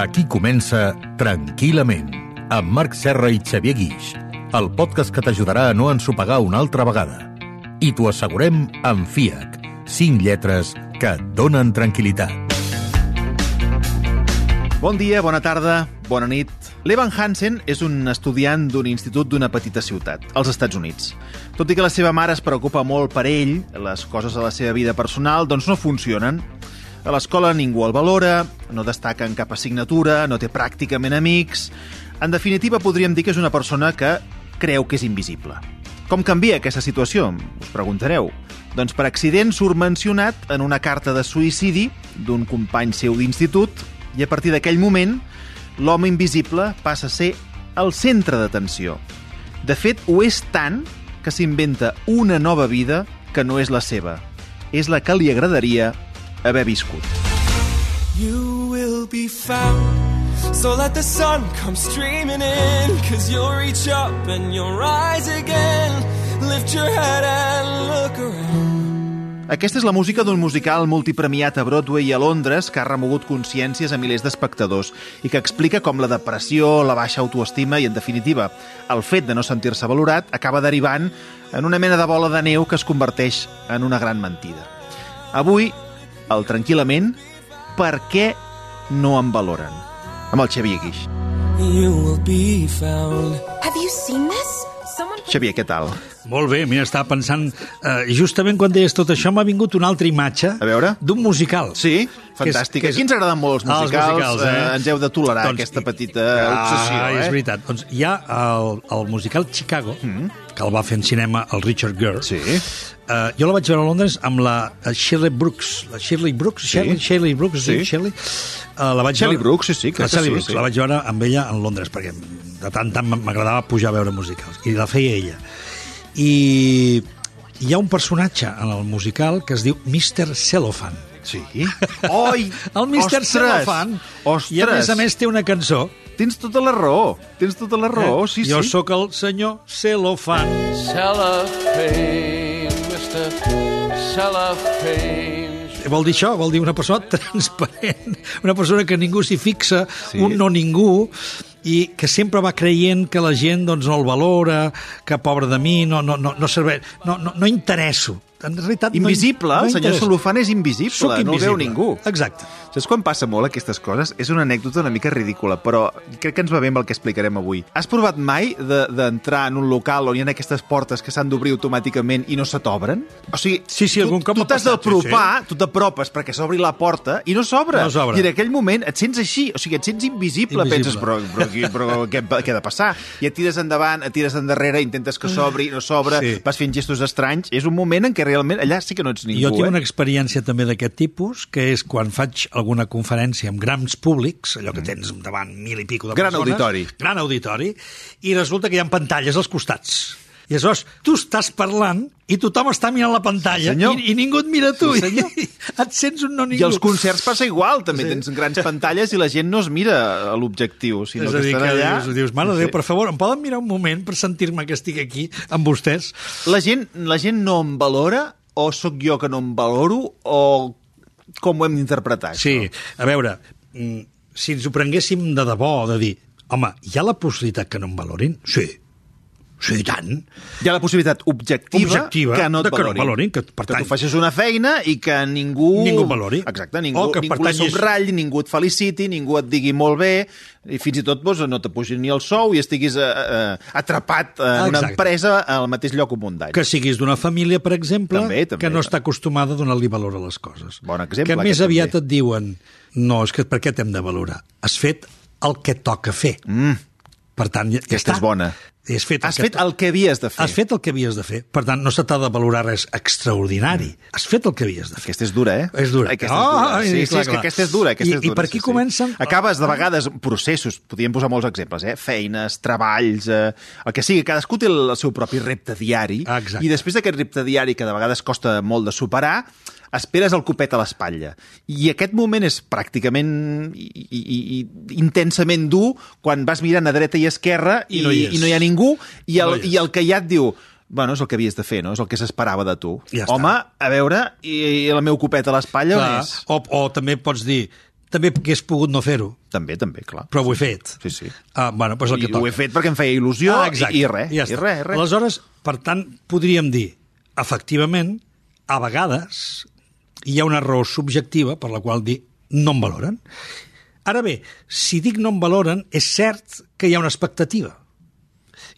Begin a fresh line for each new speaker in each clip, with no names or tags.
Aquí comença Tranquil·lament, amb Marc Serra i Xavier Guix, el podcast que t'ajudarà a no ensopegar una altra vegada. I t'ho assegurem amb FIAC, 5 lletres que et donen tranquil·litat.
Bon dia, bona tarda, bona nit. L'Evan Hansen és un estudiant d'un institut d'una petita ciutat, als Estats Units. Tot i que la seva mare es preocupa molt per ell, les coses de la seva vida personal doncs no funcionen. A l'escola ningú el valora, no destaca en cap assignatura, no té pràcticament amics... En definitiva, podríem dir que és una persona que creu que és invisible. Com canvia aquesta situació? Us preguntareu. Doncs per accident surt mencionat en una carta de suïcidi d'un company seu d'institut i a partir d'aquell moment l'home invisible passa a ser el centre d'atenció. De fet, ho és tant que s'inventa una nova vida que no és la seva. És la que li agradaria haver viscut.
You will be found. So let the sun come streaming in. Cause you'll reach up and you'll rise again. Lift your head and look around.
Aquesta és la música d'un musical multipremiat a Broadway i a Londres que ha remogut consciències a milers d'espectadors i que explica com la depressió, la baixa autoestima i, en definitiva, el fet de no sentir-se valorat acaba derivant en una mena de bola de neu que es converteix en una gran mentida. Avui, el Tranquil·lament, per què no em valoren? Amb el Xavier Guix.
You will be found.
Have you seen this? Someone
Xavier, què tal?
Molt bé, mira, estava pensant... Eh, justament quan deies tot això m'ha vingut una altra imatge...
A veure?
D'un musical.
Sí? Fantàstic.
Que és- que és-
Aquí ens agraden molt els
Ah, els
musicals.
musicals, eh?
eh? Ens heu de tolerar
Doncs,
aquesta
i-
petita
ah,
obsessió, eh?
És veritat. Doncs hi ha el, el musical Chicago, mm. Que el va fer en cinema el Richard Gere.
Sí.
Uh, jo la vaig veure a Londres amb la uh, Shirley Brooks. La Shirley Brooks?
Sí.
Shirley, Shirley Brooks,
Sí.
Shirley? Uh, la vaig
Shirley
veure-
Brooks, sí, sí,
La
que
Shirley
sí,
Brooks,
sí.
la vaig veure amb ella en Londres, perquè de tant tant m'agradava pujar a veure musicals. I la feia ella. I hi ha un personatge en el musical que es diu Mr. Cellophane.
Sí? Oi!
El Mr.
Ostres!
Cellophane.
Ostres!
I a més a més té una cançó.
Tens tota la raó. Tens tota la raó, sí,
jo
sí.
sóc el senyor Cellophane.
Cellophane, Mr.
Vol dir això, vol dir una persona transparent, una persona que ningú s'hi fixa,
Sí.
un no ningú, i que sempre va creient que la gent doncs, no el valora, que pobre de mi, no, no, no, no serveix, no, no, no interesso. En realitat,
Invisible,
no,
el senyor. Solofan és invisible,
Soc
no el veu
invisible.
ningú.
Exacte.
Saps quan passa molt aquestes coses? És una anècdota una mica ridícula, però crec que ens va bé amb el que explicarem avui. Has provat mai de- d'entrar de, en un local on hi ha aquestes portes que s'han d'obrir automàticament i no se t'obren? O sigui,
Sí, sí,
tu,
algun cop
tu
m'ha
t'has
passat, sí,
d'apropar, tu t'apropes perquè s'obri la porta i no s'obre.
No.
I en aquell moment et sents així, o sigui, et sents invisible,
Invisible.
penses, però, però, aquí, però què, què ha de passar? I et tires endavant, et tires endarrere, intentes que s'obri, no s'obre,
Sí.
vas fent gestos estranys. És un moment en què realment allà sí que no ets ningú,
Jo tinc
eh?
una experiència també d'aquest tipus, que és quan faig alguna conferència amb grans públics, allò que tens davant mil i pico de
Mm. Gran
persones...
auditori.
Gran auditori. I resulta que hi ha pantalles als costats. I aleshores, tu estàs parlant i tothom està mirant la pantalla
senyor.
i, i ningú et mira tu.
Sí, senyor.
I et sents un no ningú.
I als concerts passa igual, també tens grans pantalles i la gent no es mira a l'objectiu, sinó
és a
que estan
que
allà...
dius, dius, mare de Déu, per favor, em poden mirar un moment per sentir-me que estic aquí amb vostès?
La gent, la gent no em valora o sóc jo que no em valoro o com ho hem d'interpretar,
Sí, a veure, mm, si ens ho prenguéssim de debò, de dir, home, hi ha la possibilitat que no em valorin? Sí, sí, i tant.
Hi ha la possibilitat objectiva,
Objectiva,
que no et
de que no
valorin.
valorin, que, per
que
tant-
tu facis una feina i que ningú...
Ningú valori.
Exacte, ningú,
O que
ningú
pertanyis-
subratlli, ningú et feliciti, ningú et digui molt bé, i fins i tot doncs, no te pugi ni el sou i estiguis eh, eh, atrapat en una
Exacte.
empresa al mateix lloc un munt d'anys.
Que siguis d'una família, per exemple,
També, també,
que no està acostumada a donar-li valor a les coses.
Bon exemple,
Que més aviat
també.
et diuen, no, és que per què t'hem de valorar? Has fet el que toca fer.
Mm,
Per tant, ja, ja
aquesta
està.
és bona.
Has fet,
Has fet el que havies de fer.
Has fet el que havies de fer. Per tant, no se t'ha de valorar res extraordinari. Has fet el que havies de fer.
Aquesta és dura, eh?
És dura.
Aquesta és
Ah,
dura.
ai,
Sí, sí,
clar,
és que
clar.
aquesta és dura. Aquesta
I-
és
i
dura,
per aquí
sí, sí.
comencen-
Acabes, de vegades, processos, podríem posar molts exemples, eh? Feines, treballs, eh? el que sigui. Cadascú té el, seu propi repte diari.
Ah, exacte.
I després d'aquest repte diari, que de vegades costa molt de superar, esperes el copet a l'espatlla. I aquest moment és pràcticament i, i, i intensament dur quan vas mirant a dreta i esquerra i,
I no hi és.
i no hi ha ningú i el,
No hi
i el que ja et diu bueno, és el que havies de fer, no? És el que s'esperava de tu.
Ja està.
Home, a veure, i, i el meu copet a l'espatlla on és?
o, o també pots dir també hagués pogut no fer-ho,
També, també, clar.
però ho he fet.
Sí, sí.
Ah, bueno, doncs el
I
que toca.
ho he fet perquè em feia il·lusió
Ah, exacte.
i, i res,
Ja
i res, res.
Aleshores, per tant, podríem dir, efectivament, a vegades hi ha una raó subjectiva per la qual dir no em valoren. Ara bé, si dic no em valoren, és cert que hi ha una expectativa.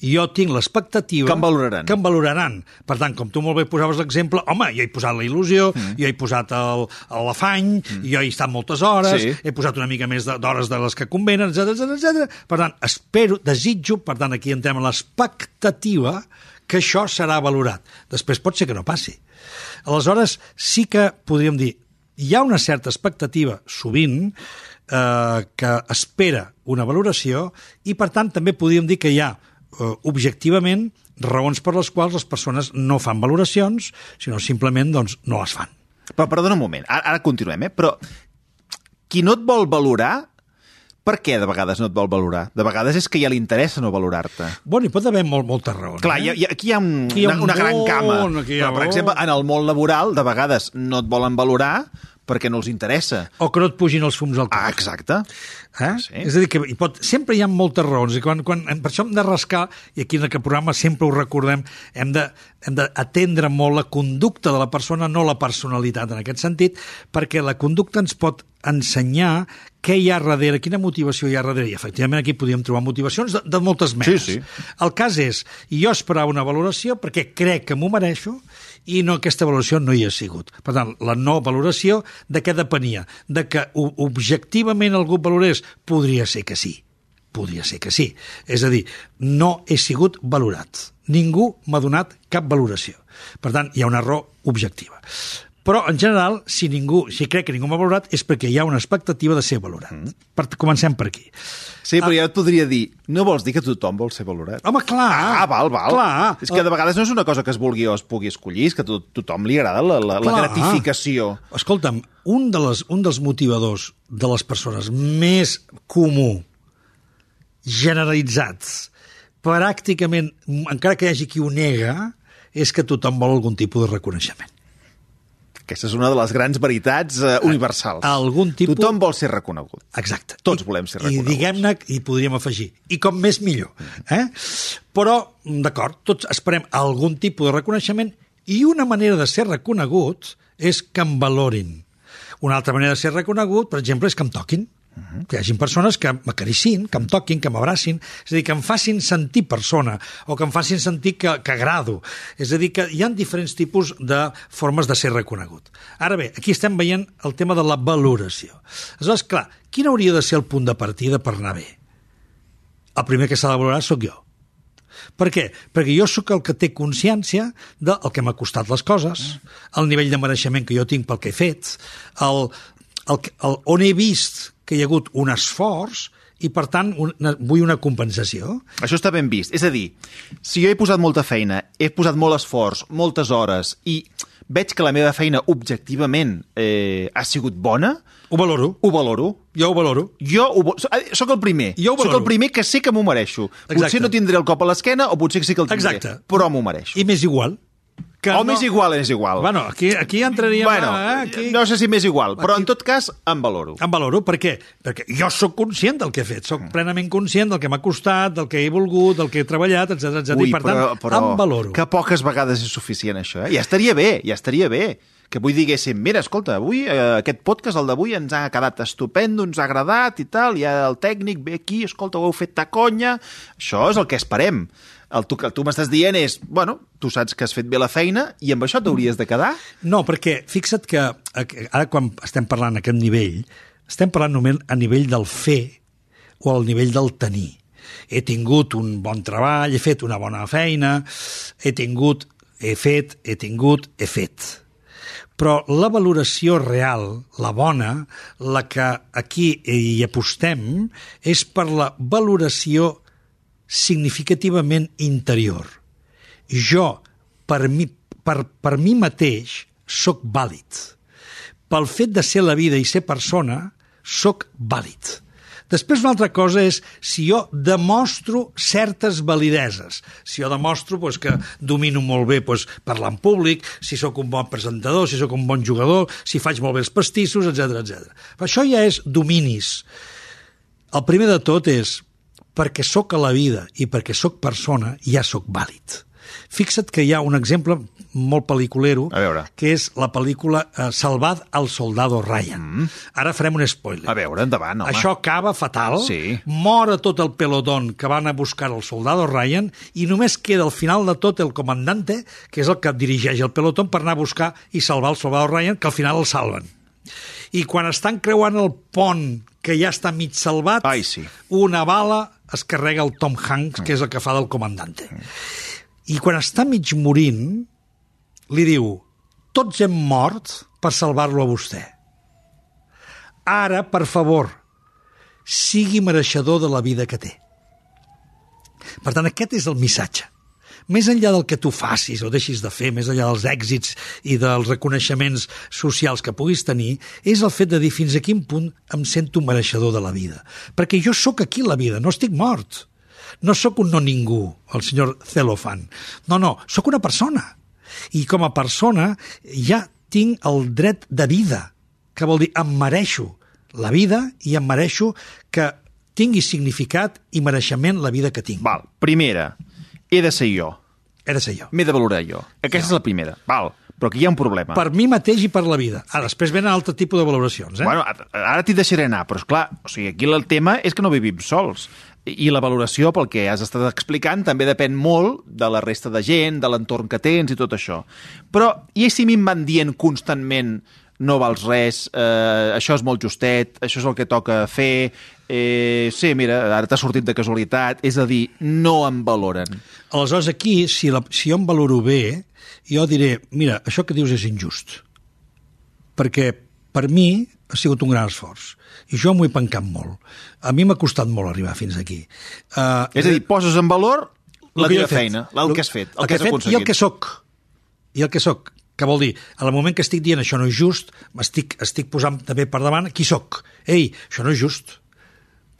Jo tinc l'expectativa...
Que em valoraran.
Que em valoraran. Per tant, com tu molt bé posaves l'exemple, home, jo he posat la il·lusió, mm. jo he posat l'afany, mm. jo he estat moltes hores,
Sí.
he posat una mica més d'hores de les que convenen, etc etc etc. Per tant, espero, desitjo, per tant, aquí entrem en l'expectativa que això serà valorat. Després pot ser que no passi. Aleshores, sí que podríem dir, hi ha una certa expectativa, sovint, eh, que espera una valoració i, per tant, també podríem dir que hi ha, eh, objectivament, raons per les quals les persones no fan valoracions, sinó simplement doncs, no les fan.
Però perdona un moment, ara, ara continuem, eh? Però qui no et vol valorar, per què de vegades no et vol valorar? De vegades és que ja li interessa no valorar-te.
Bueno, hi pot haver molt, moltes raons.
Clar,
eh?
hi ha, aquí hi ha, un,
Aquí hi ha
una,
un
una gran
món,
cama.
aquí hi ha-
Però, per exemple, en el món laboral, de vegades no et volen valorar perquè no els interessa.
O que no et pugin els fums al cap.
Ah, exacte.
Eh?
Sí.
És a dir, que hi pot, sempre hi ha moltes raons, i quan, quan, per això hem de rascar, i aquí en aquest programa sempre ho recordem, hem de- hem d'atendre molt la conducta de la persona, no la personalitat en aquest sentit, perquè la conducta ens pot ensenyar què hi ha darrere, quina motivació hi ha darrere, i efectivament aquí podríem trobar motivacions de, de moltes menes.
Sí, sí.
El cas és, jo esperava una valoració perquè crec que m'ho mereixo i no aquesta valoració no hi ha sigut. Per tant, la no valoració de què depenia? De que objectivament algú valorés? Podria ser que sí. Podria ser que sí. És a dir, no he sigut valorat. Ningú m'ha donat cap valoració. Per tant, hi ha una raó objectiva. Però, en general, si ningú, si crec que ningú m'ha valorat, és perquè hi ha una expectativa de ser valorat. Mm. Per, comencem per aquí.
Sí, però jo et podria dir, no vols dir que tothom vol ser valorat?
Home, clar!
Ah, val, val.
Clar!
És que de vegades no és una cosa que es vulgui o es pugui escollir, és que a to tothom li agrada la, la, la gratificació.
Escolta'm, un, de les, un dels motivadors de les persones més comú, generalitzats, pràcticament, encara que hi hagi qui ho nega, és que tothom vol algun tipus de reconeixement.
Aquesta és una de les grans veritats eh, universals.
algun tipus-
Tothom vol ser reconegut.
Exacte.
Tots
I-
volem ser
I
reconeguts.
diguem-ne, i podríem afegir, i com més millor. Eh? Però, d'acord, tots esperem algun tipus de reconeixement i una manera de ser reconegut és que em valorin. Una altra manera de ser reconegut, per exemple, és que em toquin. Que hi hagi persones que m'acaricin, que em toquin, que m'abracin, és a dir, que em facin sentir persona o que em facin sentir que, que agrado. És a dir, que hi ha diferents tipus de formes de ser reconegut. Ara bé, aquí estem veient el tema de la valoració. Aleshores, clar, quin hauria de ser el punt de partida per anar bé? El primer que s'ha de valorar sóc jo. Per què? Perquè jo sóc el que té consciència del que m'ha costat les coses, el nivell de mereixement que jo tinc pel que he fet, el, el, el, on he vist que hi ha hagut un esforç i, per tant, una, vull una compensació.
Això està ben vist. És a dir, si jo he posat molta feina, he posat molt esforç, moltes hores, i veig que la meva feina objectivament eh, ha sigut bona,
Ho valoro.
ho valoro.
Jo ho valoro.
Jo ho, vo- sóc el primer.
Jo ho valoro.
el primer que sé que m'ho mereixo.
Exacte.
Potser no tindré el cop a l'esquena o potser sí que el tindré.
Exacte.
Però m'ho mereixo.
I m'és igual. Que
o més igual és igual.
Bueno, aquí, aquí entraríem...
bueno
eh, aquí...
no sé si m'és igual, però
Aquí-
en tot cas em valoro.
Em valoro, per què? Perquè jo sóc conscient del que he fet,
Mm.
sóc plenament conscient del que m'ha costat, del que he volgut, del que he treballat, etc etc.
Ui,
I, per tant, em valoro.
que poques vegades és suficient això, eh? Ja estaria bé, ja estaria bé. Que avui diguéssim, mira, escolta, avui eh, aquest podcast, el d'avui, ens ha quedat estupendo, ens ha agradat i tal, ja el tècnic ve aquí, escolta, ho heu fet ta conya... Això és el que esperem. El tu, el tu m'estàs dient és, bueno, tu saps que has fet bé la feina i amb això t'hauries de quedar?
No, perquè fixa't que eh, ara quan estem parlant a aquest nivell, estem parlant només a nivell del fer o al nivell del tenir. He tingut un bon treball, he fet una bona feina, he tingut, he fet, he tingut, he fet. Però la valoració real, la bona, la que aquí hi apostem, és per la valoració significativament interior. Jo, per mi, per, per mi mateix, sóc vàlid. Pel fet de ser la vida i ser persona, sóc vàlid. Després una altra cosa és si jo demostro certes valideses. Si jo demostro pues, que domino molt bé pues, parlar en públic, si sóc un bon presentador, si sóc un bon jugador, si faig molt bé els pastissos, etc etc. Però això ja és dominis. El primer de tot és perquè sóc a la vida i perquè sóc persona, ja sóc vàlid. Fixa't que hi ha un exemple molt pel·liculero,
A veure.
que és la pel·lícula eh, Salvad al soldado Ryan. Mm. Ara farem un spoiler.
A veure, endavant, home.
Això acaba fatal,
Sí.
mor a tot el pelotón que van a buscar el soldado Ryan i només queda al final de tot el comandante, que és el que dirigeix el pelotón, per anar a buscar i salvar el soldado Ryan, que al final el salven. I quan estan creuant el pont, que ja està mig salvat,
Ai, sí.
una bala es carrega el Tom Hanks, que és el que fa del comandante. I quan està mig morint, li diu tots hem mort per salvar-lo a vostè. Ara, per favor, sigui mereixedor de la vida que té. Per tant, aquest és el missatge. Més enllà del que tu facis o deixis de fer, més enllà dels èxits i dels reconeixements socials que puguis tenir, és el fet de dir fins a quin punt em sento mereixedor de la vida. Perquè jo sóc aquí la vida, no estic mort. No sóc un no ningú, el senyor Celofan. No, no, sóc una persona. I com a persona ja tinc el dret de vida, que vol dir em mereixo la vida i em mereixo que tingui significat i mereixement la vida que tinc.
Val, primera, he de ser jo.
He de ser jo.
M'he de valorar jo. Aquesta és la primera. Val, però aquí hi ha un problema.
Per mi mateix i per la vida. Ah, després venen altre tipus de valoracions, eh?
Bueno, ara ara t'hi deixaré anar, però és clar, o sigui, aquí el tema és que no vivim sols. I la valoració, pel que has estat explicant, també depèn molt de la resta de gent, de l'entorn que tens i tot això. Però, i si m'hi van dient constantment no vals res, eh, això és molt justet, això és el que toca fer, eh, sí, mira, ara t'ha sortit de casualitat, és a dir, no em valoren.
Aleshores, aquí, si, la, si jo em valoro bé, jo diré, mira, això que dius és injust. Perquè per mi ha sigut un gran esforç. I jo m'ho he pencat molt. A mi m'ha costat molt arribar fins aquí. Uh,
És a dir, poses en valor la
que
teva feina, el que has fet, el,
el que,
has
he fet
aconseguit.
I el que sóc. I el que sóc. Que vol dir, al moment que estic dient això no és just, m'estic estic posant també per davant qui sóc. Ei, això no és just.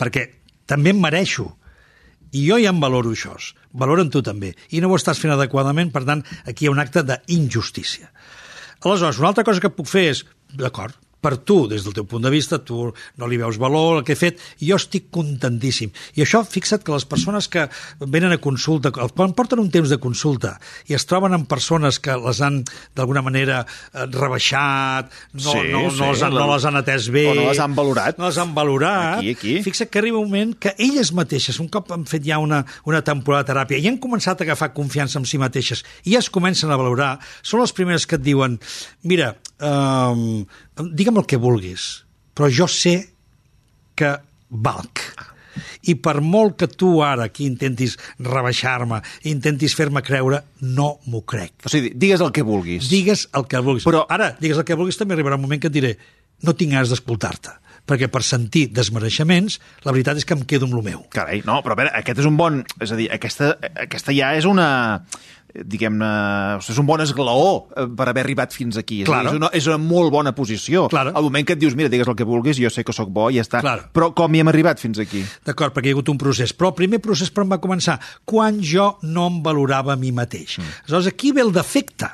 Perquè també em mereixo. I jo ja em valoro això. Valoren tu també. I no ho estàs fent adequadament, per tant, aquí hi ha un acte d'injustícia. Aleshores, una altra cosa que puc fer és, d'acord, per tu, des del teu punt de vista, tu no li veus valor al que he fet, i jo estic contentíssim. I això, fixa't que les persones que venen a consulta, quan porten un temps de consulta i es troben amb persones que les han, d'alguna manera, eh, rebaixat, no,
Sí,
no, no,
sí,
les han, no les han atès bé...
o no les han valorat.
No les han valorat.
Aquí, aquí.
Fixa't que arriba un moment que elles mateixes, un cop han fet ja una, una temporada de teràpia i han començat a agafar confiança en si mateixes i ja es comencen a valorar, són les primeres que et diuen mira, um, digue'm el que vulguis, però jo sé que valc. I per molt que tu ara aquí intentis rebaixar-me, intentis fer-me creure, no m'ho crec.
O sigui, digues el que vulguis.
Digues el que vulguis.
Però-
Ara, digues el que vulguis, també arribarà un moment que et diré no tinc ganes d'escoltar-te, perquè per sentir desmereixements, la veritat és que em quedo amb el meu.
Carai, no, però a veure, aquest és un bon... És a dir, aquesta, aquesta ja és una diguem-ne, és un bon esglaó eh, per haver arribat fins aquí. És,
Claro.
és, una, és una molt bona posició.
Claro.
Al moment que et dius, mira, digues el que vulguis, jo sé que sóc bo i ja està.
Claro.
Però com hi hem arribat fins aquí?
D'acord, perquè hi ha hagut un procés. Però el primer procés per on va començar? Quan jo no em valorava a mi mateix. Mm. Aleshores, aquí ve el defecte.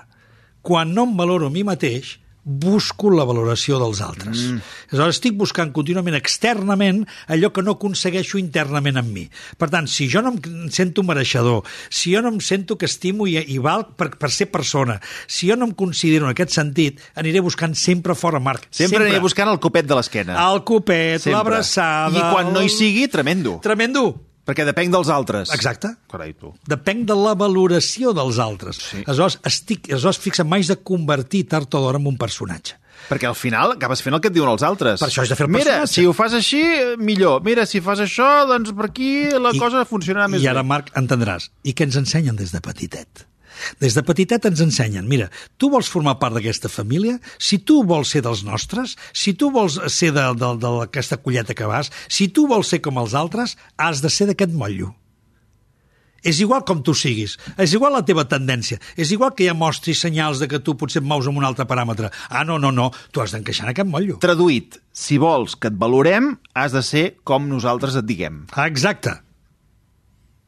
Quan no em valoro a mi mateix, busco la valoració dels altres. Mm. Aleshores, estic buscant contínuament externament allò que no aconsegueixo internament en mi. Per tant, si jo no em sento mereixedor, si jo no em sento que estimo i, i valc per, per ser persona, si jo no em considero en aquest sentit, aniré buscant sempre fora Marc.
Sempre, sempre. aniré buscant el copet de l'esquena.
El copet, l'abraçada...
I quan no hi sigui, tremendo.
Tremendo.
Perquè depèn dels altres.
Exacte.
Carai, tu.
Depèn de la valoració dels altres.
Sí.
Aleshores, estic, aleshores fixa, m'haig de convertir tard o d'hora en un personatge.
Perquè al final acabes fent el que et diuen els altres.
Per això has de fer el
Mira,
personatge.
si ho fas així, millor. Mira, si fas això, doncs per aquí la
I-
cosa funcionarà més
I ara,
bé.
Marc, entendràs. I què ens ensenyen des de petitet? Des de petitet ens ensenyen, mira, tu vols formar part d'aquesta família? Si tu vols ser dels nostres, si tu vols ser d'aquesta colleta que vas, si tu vols ser com els altres, has de ser d'aquest motllo. És igual com tu siguis, és igual la teva tendència, és igual que ja mostris senyals de que tu potser et mous amb un altre paràmetre. Ah, no, no, no, tu has d'encaixar en aquest motllo.
Traduït, si vols que et valorem, has de ser com nosaltres et diguem.
Exacte.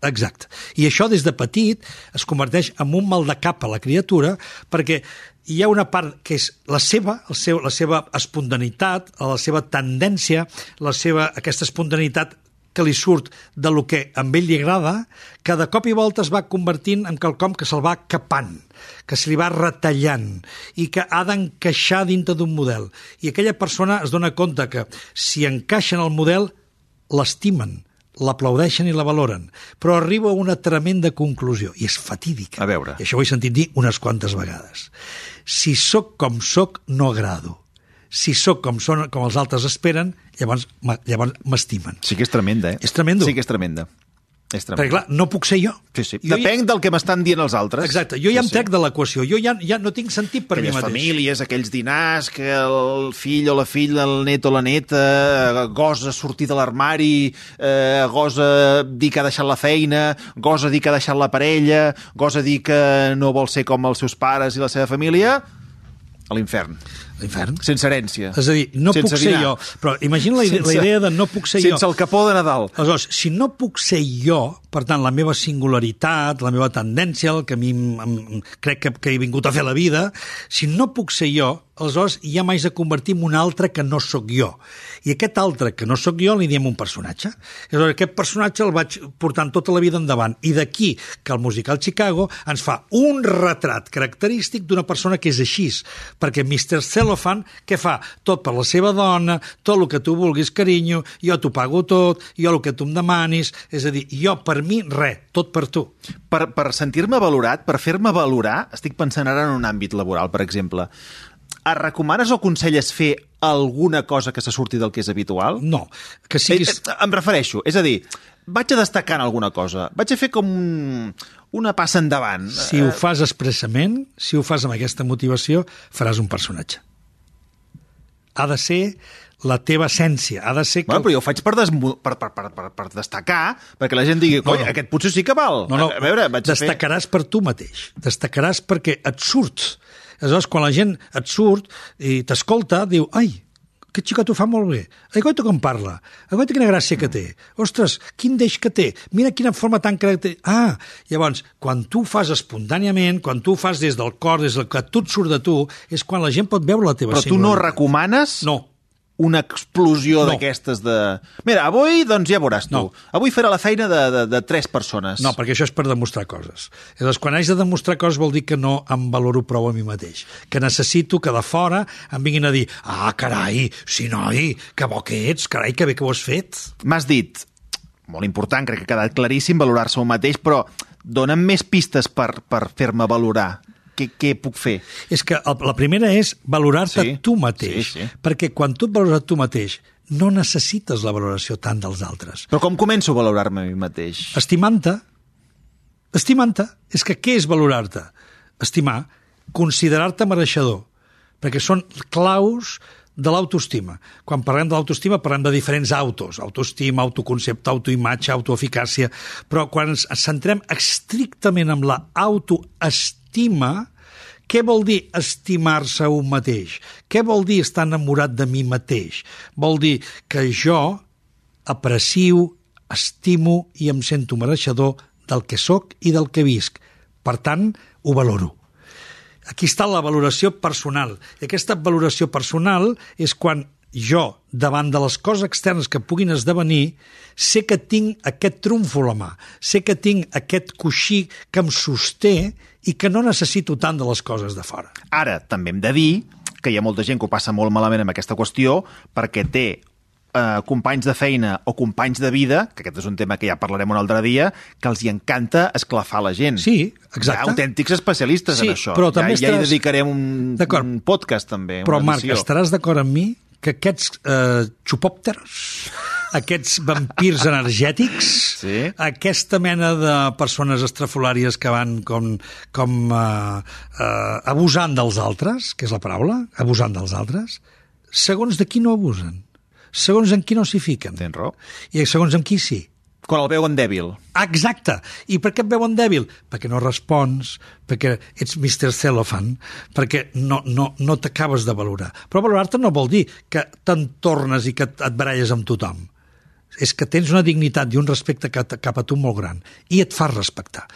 Exacte. I això des de petit es converteix en un mal de cap a la criatura perquè hi ha una part que és la seva, el seu, la seva espontaneïtat, la seva tendència, la seva, aquesta espontaneïtat que li surt de lo que a ell li agrada, que de cop i volta es va convertint en quelcom que se'l va capant, que se li va retallant i que ha d'encaixar dintre d'un model. I aquella persona es dona compte que si encaixa en el model, l'estimen, l'aplaudeixen i la valoren, però arriba a una tremenda conclusió, i és fatídica.
A veure.
I això ho he sentit dir unes quantes vegades. Si sóc com sóc, no agrado. Si sóc com, són, com els altres esperen, llavors llavors m'estimen.
Sí que és tremenda, eh?
És tremendo.
Sí que és tremenda. És tremenda.
Perquè, clar, no puc ser jo.
Sí, sí.
Jo
Depèn del que m'estan dient els altres.
Exacte, jo ja
sí,
em trec de l'equació, jo ja, ja no tinc sentit per
aquelles
mi mateix.
famílies, aquells dinars que el fill o la filla, el net o la neta gosa sortir de l'armari, eh, gosa dir que ha deixat la feina, gosa dir que ha deixat la parella, gosa dir que no vol ser com els seus pares i la seva família, a l'infern.
L'infern.
Sense herència.
És a dir, no
Sense
puc ser
dinar.
jo. Però imagina la, ide la idea de no puc ser
sense
jo.
el capó de Nadal.
Aleshores, si no puc ser jo, per tant, la meva singularitat, la meva tendència, el que a mi em, em, crec que, que he vingut a fer la vida, si no puc ser jo, aleshores ja m'haig de convertir en un altre que no sóc jo. I aquest altre que no sóc jo li diem un personatge. Aleshores, aquest personatge el vaig portant tota la vida endavant. I d'aquí que el musical Chicago ens fa un retrat característic d'una persona que és així. Perquè Mr. Cellophane, què fa? Tot per la seva dona, tot el que tu vulguis, carinyo, jo t'ho pago tot, jo el que tu em demanis, és a dir, jo per mi, res, tot per tu.
Per, per sentir-me valorat, per fer-me valorar, estic pensant ara en un àmbit laboral, per exemple. Es recomanes o aconselles fer alguna cosa que se surti del que és habitual?
No, que
Eh,
siguis...
eh, em refereixo, és a dir, vaig a destacar en alguna cosa, vaig a fer com un, una passa endavant.
Si ho fas expressament, si ho fas amb aquesta motivació, faràs un personatge. Ha de ser la teva essència, ha de ser... Que...
Bueno, però jo ho faig per, desmu per, per, per, per, per destacar, perquè la gent digui,
No,
coi,
no.
aquest potser sí que val.
No, no,
A veure, vaig a fer...
destacaràs per tu mateix. Destacaràs perquè et surt. Aleshores, quan la gent et surt i t'escolta, diu, ai, aquest xicot ho fa molt bé. Ai, goita com parla. Ai, goita quina gràcia que té. Ostres, quin deix que té. Mira quina forma tan característica. Ah, llavors, quan tu ho fas espontàniament, quan tu ho fas des del cor, des del que tot surt de tu, és quan la gent pot veure la teva
Però tu no recomanes
No.
Una explosió
No.
d'aquestes de... Mira, avui, doncs ja veuràs tu.
No.
Avui farà la feina de, de, de tres persones.
No, perquè això és per demostrar coses. Llavors, quan haig de demostrar coses vol dir que no em valoro prou a mi mateix. Que necessito que de fora em vinguin a dir ah, carai, sí, noi, que bo que ets, carai, que bé que ho has fet.
M'has dit, molt important, crec que ha quedat claríssim valorar-se un mateix, però dona'm més pistes per, per fer-me valorar. Què, què puc fer?
És que la primera és valorar-te
Sí,
tu mateix.
sí, sí.
Perquè quan tu et valores a tu mateix, no necessites la valoració tant dels altres.
Però com començo a valorar-me a mi mateix?
Estimant-te. Estimant-te. És que què és valorar-te? Estimar, considerar-te mereixedor. Perquè són claus de l'autoestima. Quan parlem de l'autoestima parlem de diferents autos. Autoestima, autoconcepte, autoimatge, autoeficàcia. Però quan ens centrem estrictament en la autoestima, què vol dir estimar-se un mateix? Què vol dir estar enamorat de mi mateix? Vol dir que jo aprecio, estimo i em sento mereixedor del que sóc i del que visc. Per tant, ho valoro. Aquí està la valoració personal. I aquesta valoració personal és quan jo, davant de les coses externes que puguin esdevenir, sé que tinc aquest trumfo a la mà, sé que tinc aquest coixí que em sosté i que no necessito tant de les coses de fora.
Ara, també hem de dir que hi ha molta gent que ho passa molt malament amb aquesta qüestió perquè té eh, companys de feina o companys de vida, que aquest és un tema que ja parlarem un altre dia, que els hi encanta esclafar la gent.
Sí, exacte.
Hi ha autèntics especialistes
Sí,
en això.
però també
ja, ja hi
estaràs-
dedicarem un, un podcast, també.
Però,
una
Marc,
edició.
estaràs d'acord amb mi que aquests eh, xupòpters, aquests vampirs energètics,
Sí.
aquesta mena de persones estrafolàries que van com, com eh, eh, abusant dels altres, que és la paraula, abusant dels altres, segons de qui no abusen, segons en qui no s'hi fiquen.
Tens raó.
I segons en qui sí.
Quan el veuen dèbil.
Exacte. I per què et veuen dèbil? Perquè no respons, perquè ets Mr. Cellophane, perquè no, no, no t'acabes de valorar. Però valorar-te no vol dir que te'n tornes i que et baralles amb tothom. És que tens una dignitat i un respecte cap a tu molt gran i et fas respectar.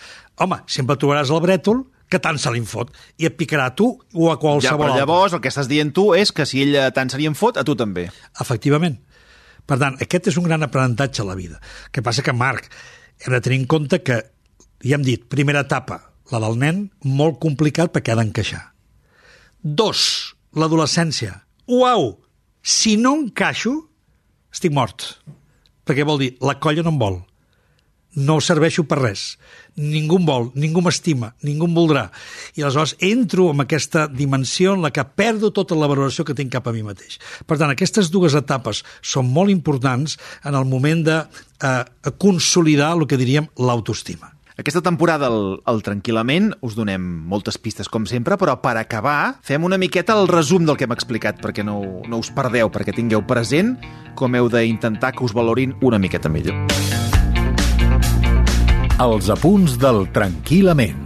Home, sempre trobaràs el brètol que tant se li fot i et picarà a tu o a qualsevol
ja, però
altre.
llavors el que estàs dient tu és que si ell tant se li en fot, a tu també.
Efectivament. Per tant, aquest és un gran aprenentatge a la vida. El que passa que, Marc, hem de tenir en compte que, ja hem dit, primera etapa, la del nen, molt complicat perquè ha d'encaixar. Dos, l'adolescència. Uau! Si no encaixo, estic mort. Perquè vol dir, la colla no em vol no serveixo per res. Ningú em vol, ningú m'estima, ningú em voldrà. I aleshores entro en aquesta dimensió en la que perdo tota la valoració que tinc cap a mi mateix. Per tant, aquestes dues etapes són molt importants en el moment de eh, consolidar el que diríem l'autoestima.
Aquesta temporada, el, el Tranquil·lament, us donem moltes pistes, com sempre, però per acabar, fem una miqueta el resum del que hem explicat, perquè no, no us perdeu, perquè tingueu present com heu d'intentar que us valorin una miqueta millor.
Els apunts del Tranquil·lament.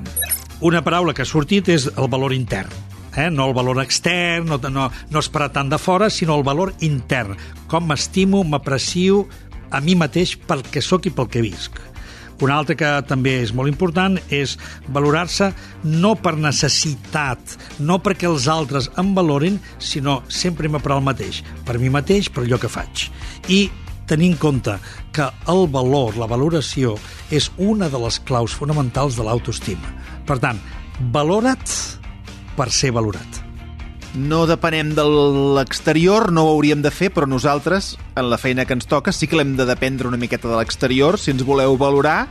Una paraula que ha sortit és el valor intern. Eh? No el valor extern, no, no, no esperar tant de fora, sinó el valor intern. Com m'estimo, m'aprecio a mi mateix pel que sóc i pel que visc. Una altra que també és molt important és valorar-se no per necessitat, no perquè els altres em valorin, sinó sempre per al mateix, per mi mateix, per allò que faig. I tenir en compte que el valor, la valoració, és una de les claus fonamentals de l'autoestima. Per tant, valora't per ser valorat.
No depenem de l'exterior, no ho hauríem de fer, però nosaltres, en la feina que ens toca, sí que l'hem de dependre una miqueta de l'exterior. Si ens voleu valorar,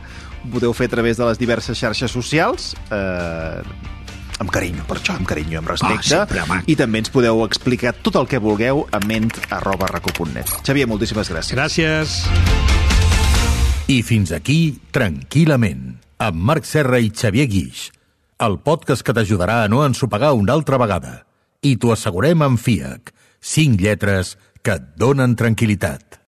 ho podeu fer a través de les diverses xarxes socials. Eh, amb carinyo, per això, amb carinyo, amb respecte.
Ah, sempre.
I també ens podeu explicar tot el que vulgueu a ment arroba raco.net. Xavier, moltíssimes gràcies.
Gràcies.
I fins aquí, tranquil·lament, amb Marc Serra i Xavier Guix, el podcast que t'ajudarà a no ensopegar una altra vegada. I t'ho assegurem amb FIAC, cinc lletres que et donen tranquil·litat.